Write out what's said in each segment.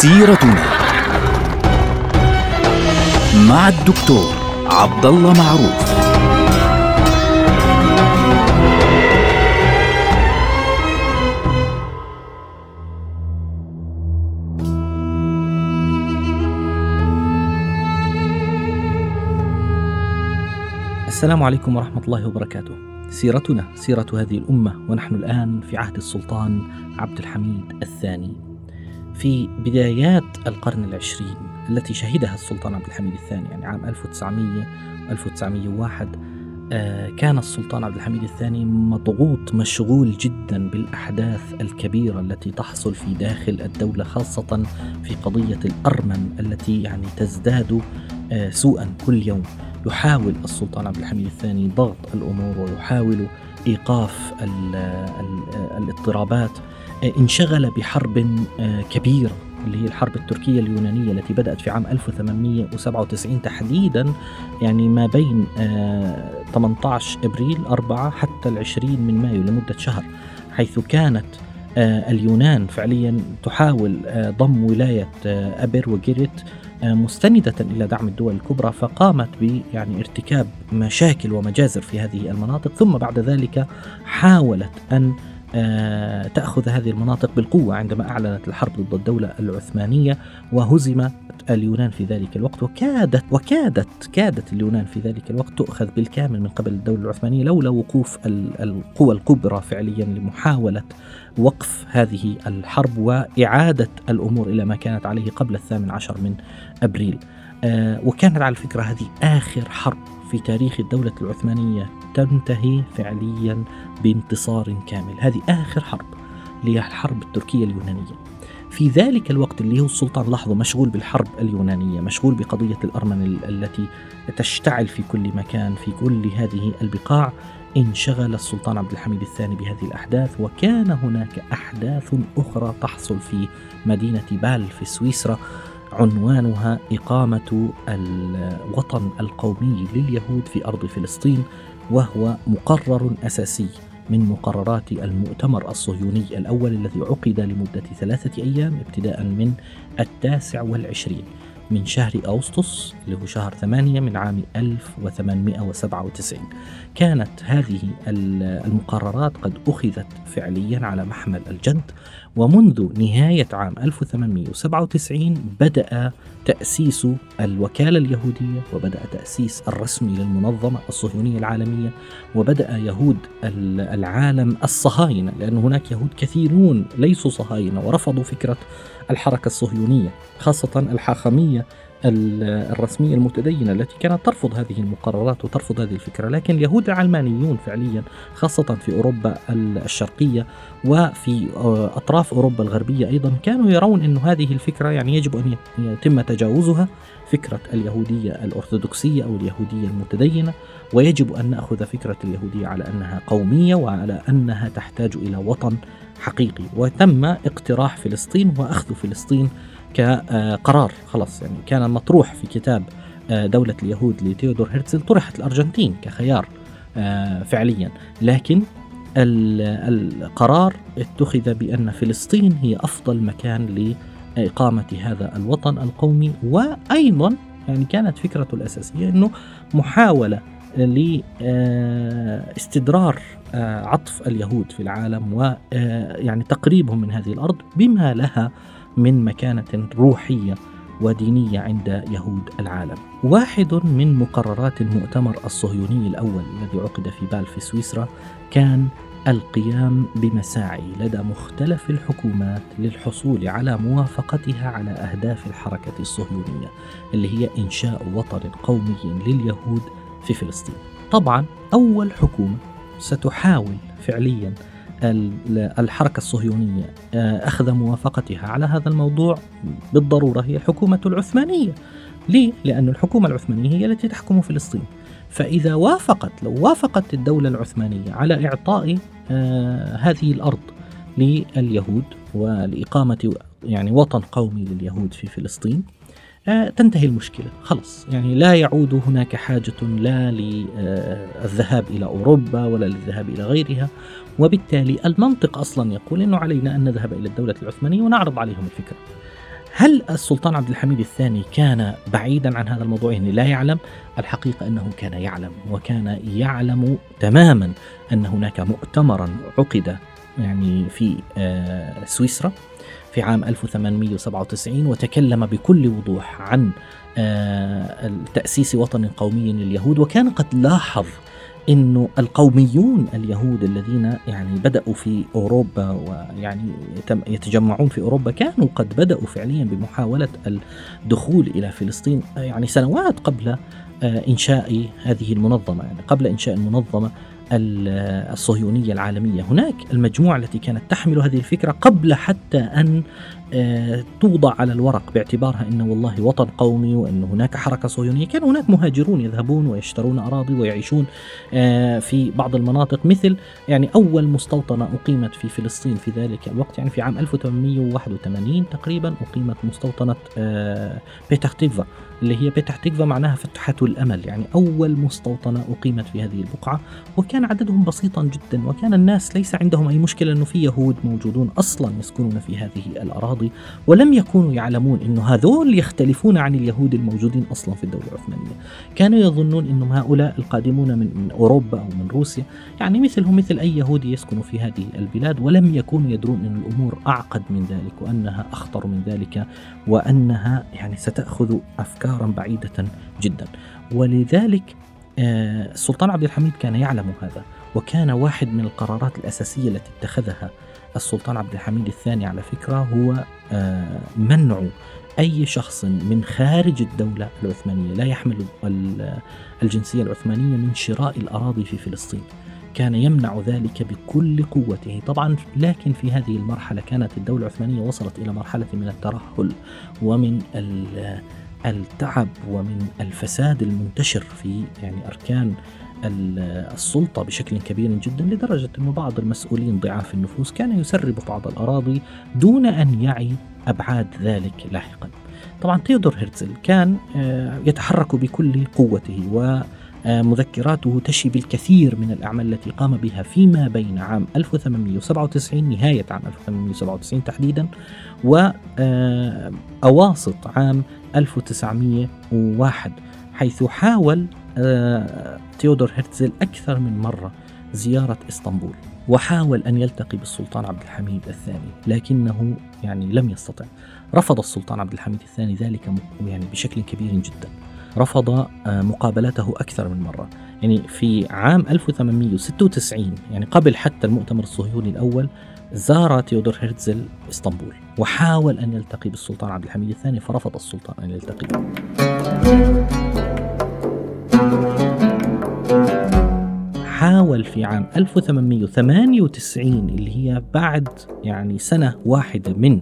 سيرتنا مع الدكتور عبد الله معروف السلام عليكم ورحمة الله وبركاته. سيرتنا سيرة هذه الأمة ونحن الآن في عهد السلطان عبد الحميد الثاني. في بدايات القرن العشرين التي شهدها السلطان عبد الحميد الثاني يعني عام 1900 1901 آه، كان السلطان عبد الحميد الثاني مضغوط مشغول جدا بالأحداث الكبيرة التي تحصل في داخل الدولة خاصة في قضية الأرمن التي يعني تزداد آه، سوءا كل يوم. يحاول السلطان عبد الحميد الثاني ضغط الأمور ويحاول إيقاف ال ال الاضطرابات. انشغل بحرب كبيرة اللي هي الحرب التركية اليونانية التي بدأت في عام 1897 تحديدا يعني ما بين 18 إبريل 4 حتى العشرين من مايو لمدة شهر حيث كانت آه، اليونان فعليا تحاول آه، ضم ولاية آه، ابر وجيريت مستندة إلى دعم الدول الكبرى فقامت ب يعني ارتكاب مشاكل ومجازر في هذه المناطق ثم بعد ذلك حاولت أن تأخذ هذه المناطق بالقوة عندما أعلنت الحرب ضد الدولة العثمانية وهزم اليونان في ذلك الوقت. وكادت وكادت كادت اليونان في ذلك الوقت تؤخذ بالكامل من قبل الدولة العثمانية لولا وقوف القوى الكبرى فعليا لمحاولة وقف هذه الحرب وإعادة الأمور إلى ما كانت عليه قبل الثامن عشر من أبريل. آه وكانت على فكرة هذه آخر حرب في تاريخ الدولة العثمانية تنتهي فعليا بانتصار كامل. هذه آخر حرب اللي هي الحرب التركية اليونانية. في ذلك الوقت اللي هو السلطان لاحظوا مشغول بالحرب اليونانية مشغول بقضية الأرمن التي تشتعل في كل مكان في كل هذه البقاع. انشغل السلطان عبد الحميد الثاني بهذه الأحداث وكان هناك أحداث أخرى تحصل في مدينة بال في سويسرا. عنوانها إقامة الوطن القومي لليهود في أرض فلسطين. وهو مقرر أساسي من مقررات المؤتمر الصهيوني الأول الذي عقد لمدة ثلاثة أيام ابتداء من التاسع والعشرين. من شهر أغسطس اللي هو شهر ثمانية من عام 1897 كانت هذه المقررات قد أخذت فعليا على محمل الجد ومنذ نهاية عام 1897 بدأ تأسيس الوكالة اليهودية وبدأ تأسيس الرسمي للمنظمة الصهيونية العالمية وبدأ يهود العالم الصهاينة لأن هناك يهود كثيرون ليسوا صهاينة ورفضوا فكرة الحركة الصهيونية خاصة الحاخامية الرسمية المتدينة التي كانت ترفض هذه المقررات وترفض هذه الفكرة. لكن اليهود العلمانيون فعليا خاصة في أوروبا الشرقية وفي أطراف أوروبا الغربية أيضا كانوا يرون أن هذه الفكرة يعني يجب أن يتم تجاوزها فكرة اليهودية الأرثوذكسية أو اليهودية المتدينة. ويجب أن نأخذ فكرة اليهودية على أنها قومية وعلى أنها تحتاج إلى وطن حقيقي. وتم اقتراح فلسطين وأخذ فلسطين كقرار. خلاص يعني كان مطروح في كتاب آه، دولة اليهود لتيودور هرتزل طرحت الأرجنتين كخيار آه، فعليا. لكن القرار اتخذ بأن فلسطين هي أفضل مكان لإقامة هذا الوطن القومي. وأيضا يعني كانت فكرته الأساسية أنه محاولة لاستدرار آه، عطف اليهود في العالم ويعني تقريبهم من هذه الأرض بما لها من مكانة روحية ودينية عند يهود العالم. واحد من مقررات المؤتمر الصهيوني الأول الذي عقد في بال في سويسرا كان القيام بمساعي لدى مختلف الحكومات للحصول على موافقتها على أهداف الحركة الصهيونية اللي هي إنشاء وطن قومي لليهود في فلسطين. طبعا أول حكومة ستحاول فعليا الحركة الصهيونية آه، أخذ موافقتها على هذا الموضوع بالضرورة هي الحكومة العثمانية ليه؟ لأن الحكومة العثمانية هي التي تحكم فلسطين فإذا وافقت لو وافقت الدولة العثمانية على إعطاء آه هذه الأرض لليهود ولإقامة يعني وطن قومي لليهود في فلسطين تنتهي المشكلة. خلص يعني لا يعود هناك حاجة لا للذهاب إلى أوروبا ولا للذهاب إلى غيرها. وبالتالي المنطق أصلا يقول أنه علينا أن نذهب إلى الدولة العثمانية ونعرض عليهم الفكرة. هل السلطان عبد الحميد الثاني كان بعيدا عن هذا الموضوع؟ يعني لا يعلم. الحقيقة أنه كان يعلم وكان يعلم تماما أن هناك مؤتمرا عقد يعني في آه، سويسرا. في عام 1897 وتكلم بكل وضوح عن آه، تأسيس وطن قومي لليهود. وكان قد لاحظ إنه القوميون اليهود الذين يعني بدأوا في أوروبا ويعني يتجمعون في أوروبا كانوا قد بدأوا فعليا بمحاولة الدخول إلى فلسطين يعني سنوات قبل آه، إنشاء هذه المنظمة يعني قبل إنشاء المنظمة الصهيونية العالمية. هناك المجموعة التي كانت تحمل هذه الفكرة قبل حتى أن آه، توضع على الورق باعتبارها إنه والله وطن قومي وإن هناك حركة صهيونية، كان هناك مهاجرون يذهبون ويشترون أراضي ويعيشون آه، في بعض المناطق مثل يعني أول مستوطنة أقيمت في فلسطين في ذلك الوقت يعني في عام 1881 تقريبا أقيمت مستوطنة آه، بيتح تكفا. اللي هي بيتح تكفا معناها فتحة الأمل. يعني أول مستوطنة أقيمت في هذه البقعة وكان عددهم بسيطا جدا وكان الناس ليس عندهم أي مشكلة إنه في يهود موجودون أصلا يسكنون في هذه الأراضي ولم يكونوا يعلمون أن هذول يختلفون عن اليهود الموجودين أصلا في الدولة العثمانية. كانوا يظنون أنهم هؤلاء القادمون من أوروبا أو من روسيا. يعني مثلهم مثل أي يهودي يسكن في هذه البلاد ولم يكونوا يدرون أن الأمور أعقد من ذلك وأنها أخطر من ذلك وأنها يعني ستأخذ أفكارا بعيدة جدا. ولذلك آه، السلطان عبد الحميد كان يعلم هذا وكان واحد من القرارات الأساسية التي اتخذها السلطان عبد الحميد الثاني على فكرة هو آه، منع أي شخص من خارج الدولة العثمانية لا يحمل الجنسية العثمانية من شراء الأراضي في فلسطين. كان يمنع ذلك بكل قوته. طبعا لكن في هذه المرحلة كانت الدولة العثمانية وصلت إلى مرحلة من الترهل ومن التعب ومن الفساد المنتشر في يعني أركان السلطة بشكل كبير جدا لدرجة أن بعض المسؤولين ضعاف النفوس كان يسرب بعض الأراضي دون أن يعي أبعاد ذلك لاحقا. طبعا تيودور هرتزل كان آه، يتحرك بكل قوته ومذكراته تشي بالكثير من الأعمال التي قام بها فيما بين عام 1897 نهاية عام 1897 تحديدا وأواسط آه، عام 1901 حيث حاول آه، تيودور هرتزل أكثر من مرة زيارة إسطنبول وحاول أن يلتقي بالسلطان عبد الحميد الثاني لكنه يعني لم يستطع. رفض السلطان عبد الحميد الثاني ذلك يعني بشكل كبير جدا. رفض آه، مقابلته أكثر من مرة. يعني في عام 1896 يعني قبل حتى المؤتمر الصهيوني الأول زار تيودور هرتزل إسطنبول وحاول أن يلتقي بالسلطان عبد الحميد الثاني فرفض السلطان أن يلتقي. حاول في عام 1898 اللي هي بعد يعني سنة واحدة من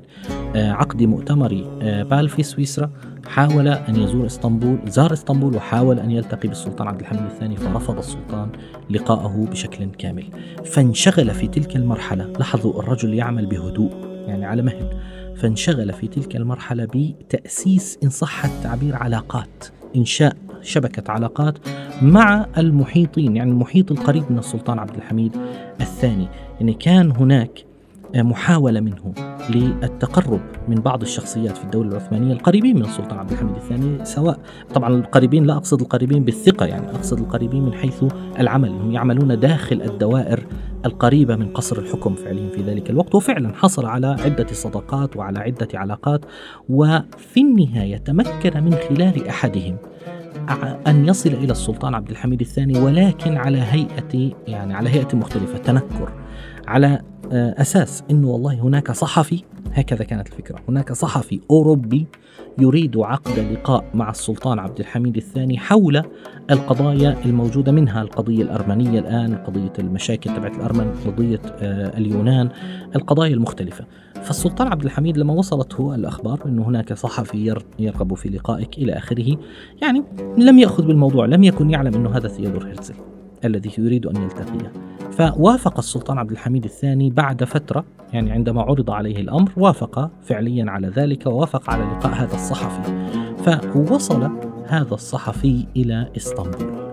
آه، عقد مؤتمر آه، بال في سويسرا حاول أن يزور إسطنبول زار إسطنبول وحاول أن يلتقي بالسلطان عبد الحميد الثاني فرفض السلطان لقاءه بشكل كامل. فانشغل في تلك المرحلة. لاحظوا الرجل يعمل بهدوء يعني على مهل فانشغل في تلك المرحلة بتأسيس إن صح التعبير علاقات إنشاء شبكة علاقات مع المحيطين يعني المحيط القريب من السلطان عبد الحميد الثاني. يعني كان هناك محاولة منه للتقرب من بعض الشخصيات في الدولة العثمانية القريبين من السلطان عبد الحميد الثاني سواء طبعا القريبين لا أقصد القريبين بالثقة يعني أقصد القريبين من حيث العمل. هم يعملون داخل الدوائر القريبة من قصر الحكم فعليا في ذلك الوقت وفعلا حصل على عدة صداقات وعلى عدة علاقات. وفي النهاية تمكن من خلال أحدهم أن يصل إلى السلطان عبد الحميد الثاني ولكن على هيئة يعني على هيئة مختلفة تنكر. على آه، أساس أنه والله هناك صحفي هكذا كانت الفكرة. هناك صحفي أوروبي يريد عقد لقاء مع السلطان عبد الحميد الثاني حول القضايا الموجودة منها القضية الأرمنية الآن قضية المشاكل تبعت الأرمن قضية آه، اليونان القضايا المختلفة. فالسلطان عبد الحميد لما وصلته الأخبار أنه هناك صحفي يرغب في لقائك إلى آخره يعني لم يأخذ بالموضوع لم يكن يعلم أنه هذا ثيودور هرتزل الذي يريد أن يلتقيه. فوافق السلطان عبد الحميد الثاني بعد فترة يعني عندما عرض عليه الأمر وافق فعليا على ذلك ووافق على لقاء هذا الصحفي. فوصل هذا الصحفي إلى إسطنبول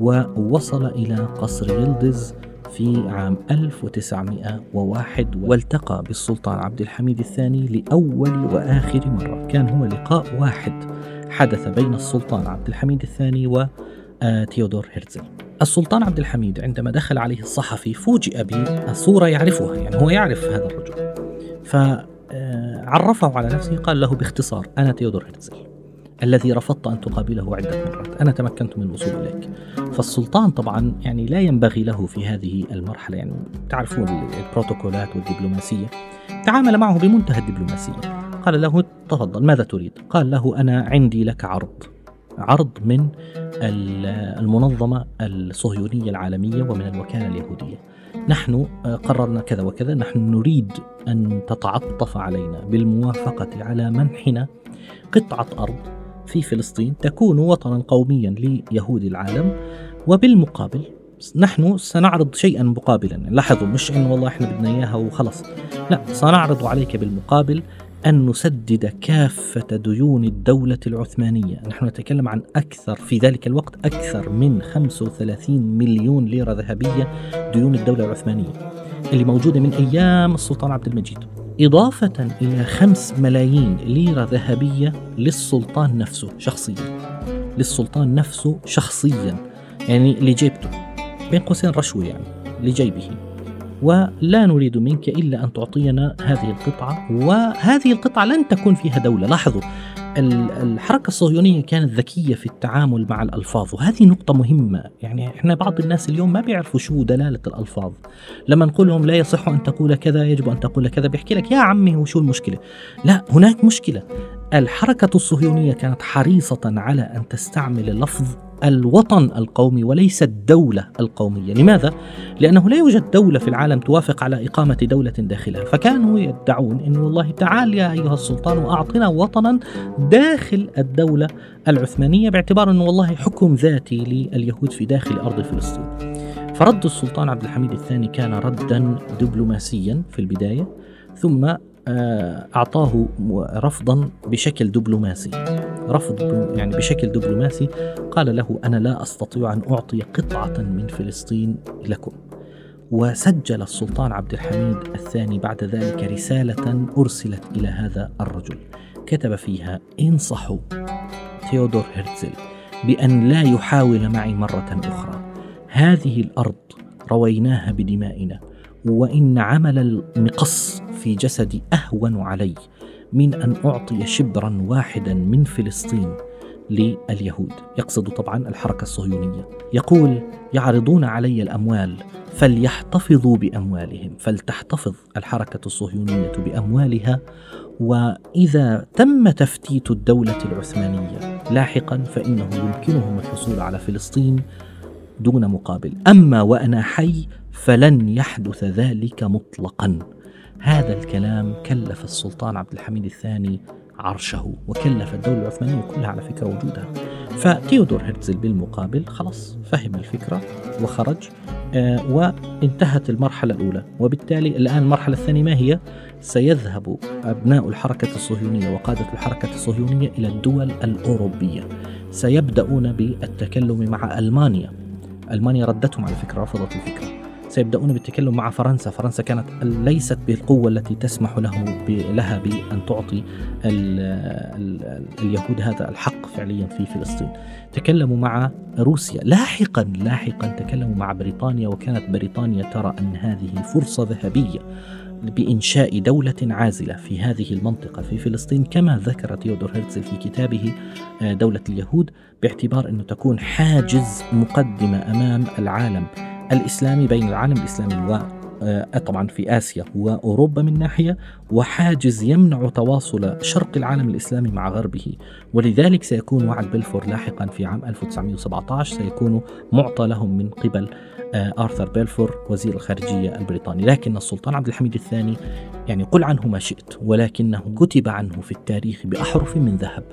ووصل إلى قصر يلدز في عام 1901 والتقى بالسلطان عبد الحميد الثاني لأول وآخر مرة. كان هو لقاء واحد حدث بين السلطان عبد الحميد الثاني وتيودور هرتزل السلطان عبد الحميد عندما دخل عليه الصحفي فوجئ بصورة يعرفها يعني هو يعرف هذا الرجل. فعرفه على نفسه قال له باختصار أنا تيودور هرتزل الذي رفضت أن تقابله عدة مرات. أنا تمكنت من الوصول إليك. فالسلطان طبعا يعني لا ينبغي له في هذه المرحلة يعني تعرفون البروتوكولات والدبلوماسية. تعامل معه بمنتهى الدبلوماسية. قال له تفضل ماذا تريد؟ قال له أنا عندي لك عرض. عرض من المنظمة الصهيونية العالمية ومن الوكالة اليهودية. نحن قررنا كذا وكذا. نحن نريد أن تتعطف علينا بالموافقة على منحنا قطعة أرض في فلسطين تكون وطنا قوميا ليهود العالم. وبالمقابل نحن سنعرض شيئا مقابلا. لاحظوا مش انه والله إحنا بدنا إياها وخلص لا سنعرض عليك بالمقابل أن نسدد كافة ديون الدولة العثمانية. نحن نتكلم عن أكثر في ذلك الوقت أكثر من 35 مليون ليرة ذهبية ديون الدولة العثمانية اللي موجودة من أيام السلطان عبد المجيد. إضافة إلى 5 ملايين ليرة ذهبية للسلطان نفسه شخصيا. للسلطان نفسه شخصيا يعني لجيبته بين قوسين رشوة يعني لجيبه. ولا نريد منك إلا أن تعطينا هذه القطعة وهذه القطعة لن تكون فيها دولة. لاحظوا الحركة الصهيونية كانت ذكية في التعامل مع الألفاظ وهذه نقطة مهمة. يعني إحنا بعض الناس اليوم ما بيعرفوا شو دلالة الألفاظ. لما نقول لهم لا يصح أن تقول كذا يجب أن تقول كذا بيحكي لك يا عمي هو شو المشكلة؟ لا هناك مشكلة. الحركة الصهيونية كانت حريصة على أن تستعمل لفظ الوطن القومي وليس الدولة القومية. لماذا؟ لأنه لا يوجد دولة في العالم توافق على إقامة دولة داخلها. فكانوا يدعون أن والله تعال يا أيها السلطان وأعطنا وطنا داخل الدولة العثمانية باعتبار أنه والله حكم ذاتي لليهود في داخل أرض فلسطين. فرد السلطان عبد الحميد الثاني كان ردا دبلوماسيا في البداية ثم آه، أعطاه رفضا بشكل دبلوماسي. رفض يعني بشكل دبلوماسي قال له أنا لا أستطيع أن أعطي قطعة من فلسطين لكم. وسجل السلطان عبد الحميد الثاني بعد ذلك رسالة أرسلت إلى هذا الرجل. كتب فيها انصحوا تيودور هرتزل بأن لا يحاول معي مرة أخرى. هذه الأرض رويناها بدمائنا وإن عمل المقص في جسدي أهون علي. من أن أعطي شبرا واحدا من فلسطين لليهود. يقصد طبعا الحركة الصهيونية. يقول يعرضون علي الأموال فليحتفظوا بأموالهم. فلتحتفظ الحركة الصهيونية بأموالها وإذا تم تفتيت الدولة العثمانية لاحقا فإنه يمكنهم الحصول على فلسطين دون مقابل. أما وأنا حي فلن يحدث ذلك مطلقا. هذا الكلام كلف السلطان عبد الحميد الثاني عرشه وكلف الدولة العثمانية كلها على فكرة وجودها. فتيودور هرتزل بالمقابل خلص فهم الفكرة وخرج آه وانتهت المرحلة الأولى. وبالتالي الآن المرحلة الثانية ما هي؟ سيذهب أبناء الحركة الصهيونية وقادة الحركة الصهيونية إلى الدول الأوروبية. سيبدأون بالتكلم مع ألمانيا. ألمانيا ردتهم على فكرة رفضت الفكرة. سيبدأون بالتكلم مع فرنسا. فرنسا كانت ليست بالقوة التي تسمح له لها بأن تعطي ال ال اليهود هذا الحق فعليا في فلسطين. تكلموا مع روسيا. لاحقا لاحقا تكلموا مع بريطانيا وكانت بريطانيا ترى أن هذه فرصة ذهبية بإنشاء دولة عازلة في هذه المنطقة في فلسطين. كما ذكر تيودور هرتزل في كتابه آه، دولة اليهود باعتبار أنه تكون حاجز مقدمة أمام العالم. الإسلامي بين العالم الإسلامي و آه، طبعا في آسيا وأوروبا من ناحية وحاجز يمنع تواصل شرق العالم الإسلامي مع غربه. ولذلك سيكون وعد بلفور لاحقا في عام 1917 سيكون معطى لهم من قبل آه، آرثر بيلفور وزير الخارجية البريطاني. لكن السلطان عبد الحميد الثاني يعني قل عنه ما شئت ولكنه كتب عنه في التاريخ بأحرف من ذهب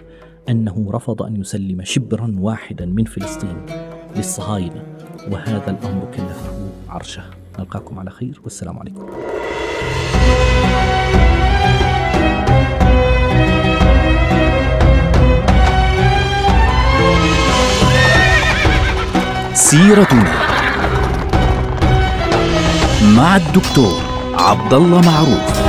أنه رفض أن يسلم شبرا واحدا من فلسطين للصهاينة. وهذا الأمر كلفه عرشه. نلقاكم على خير. والسلام عليكم. سيرتنا مع الدكتور عبد الله معروف.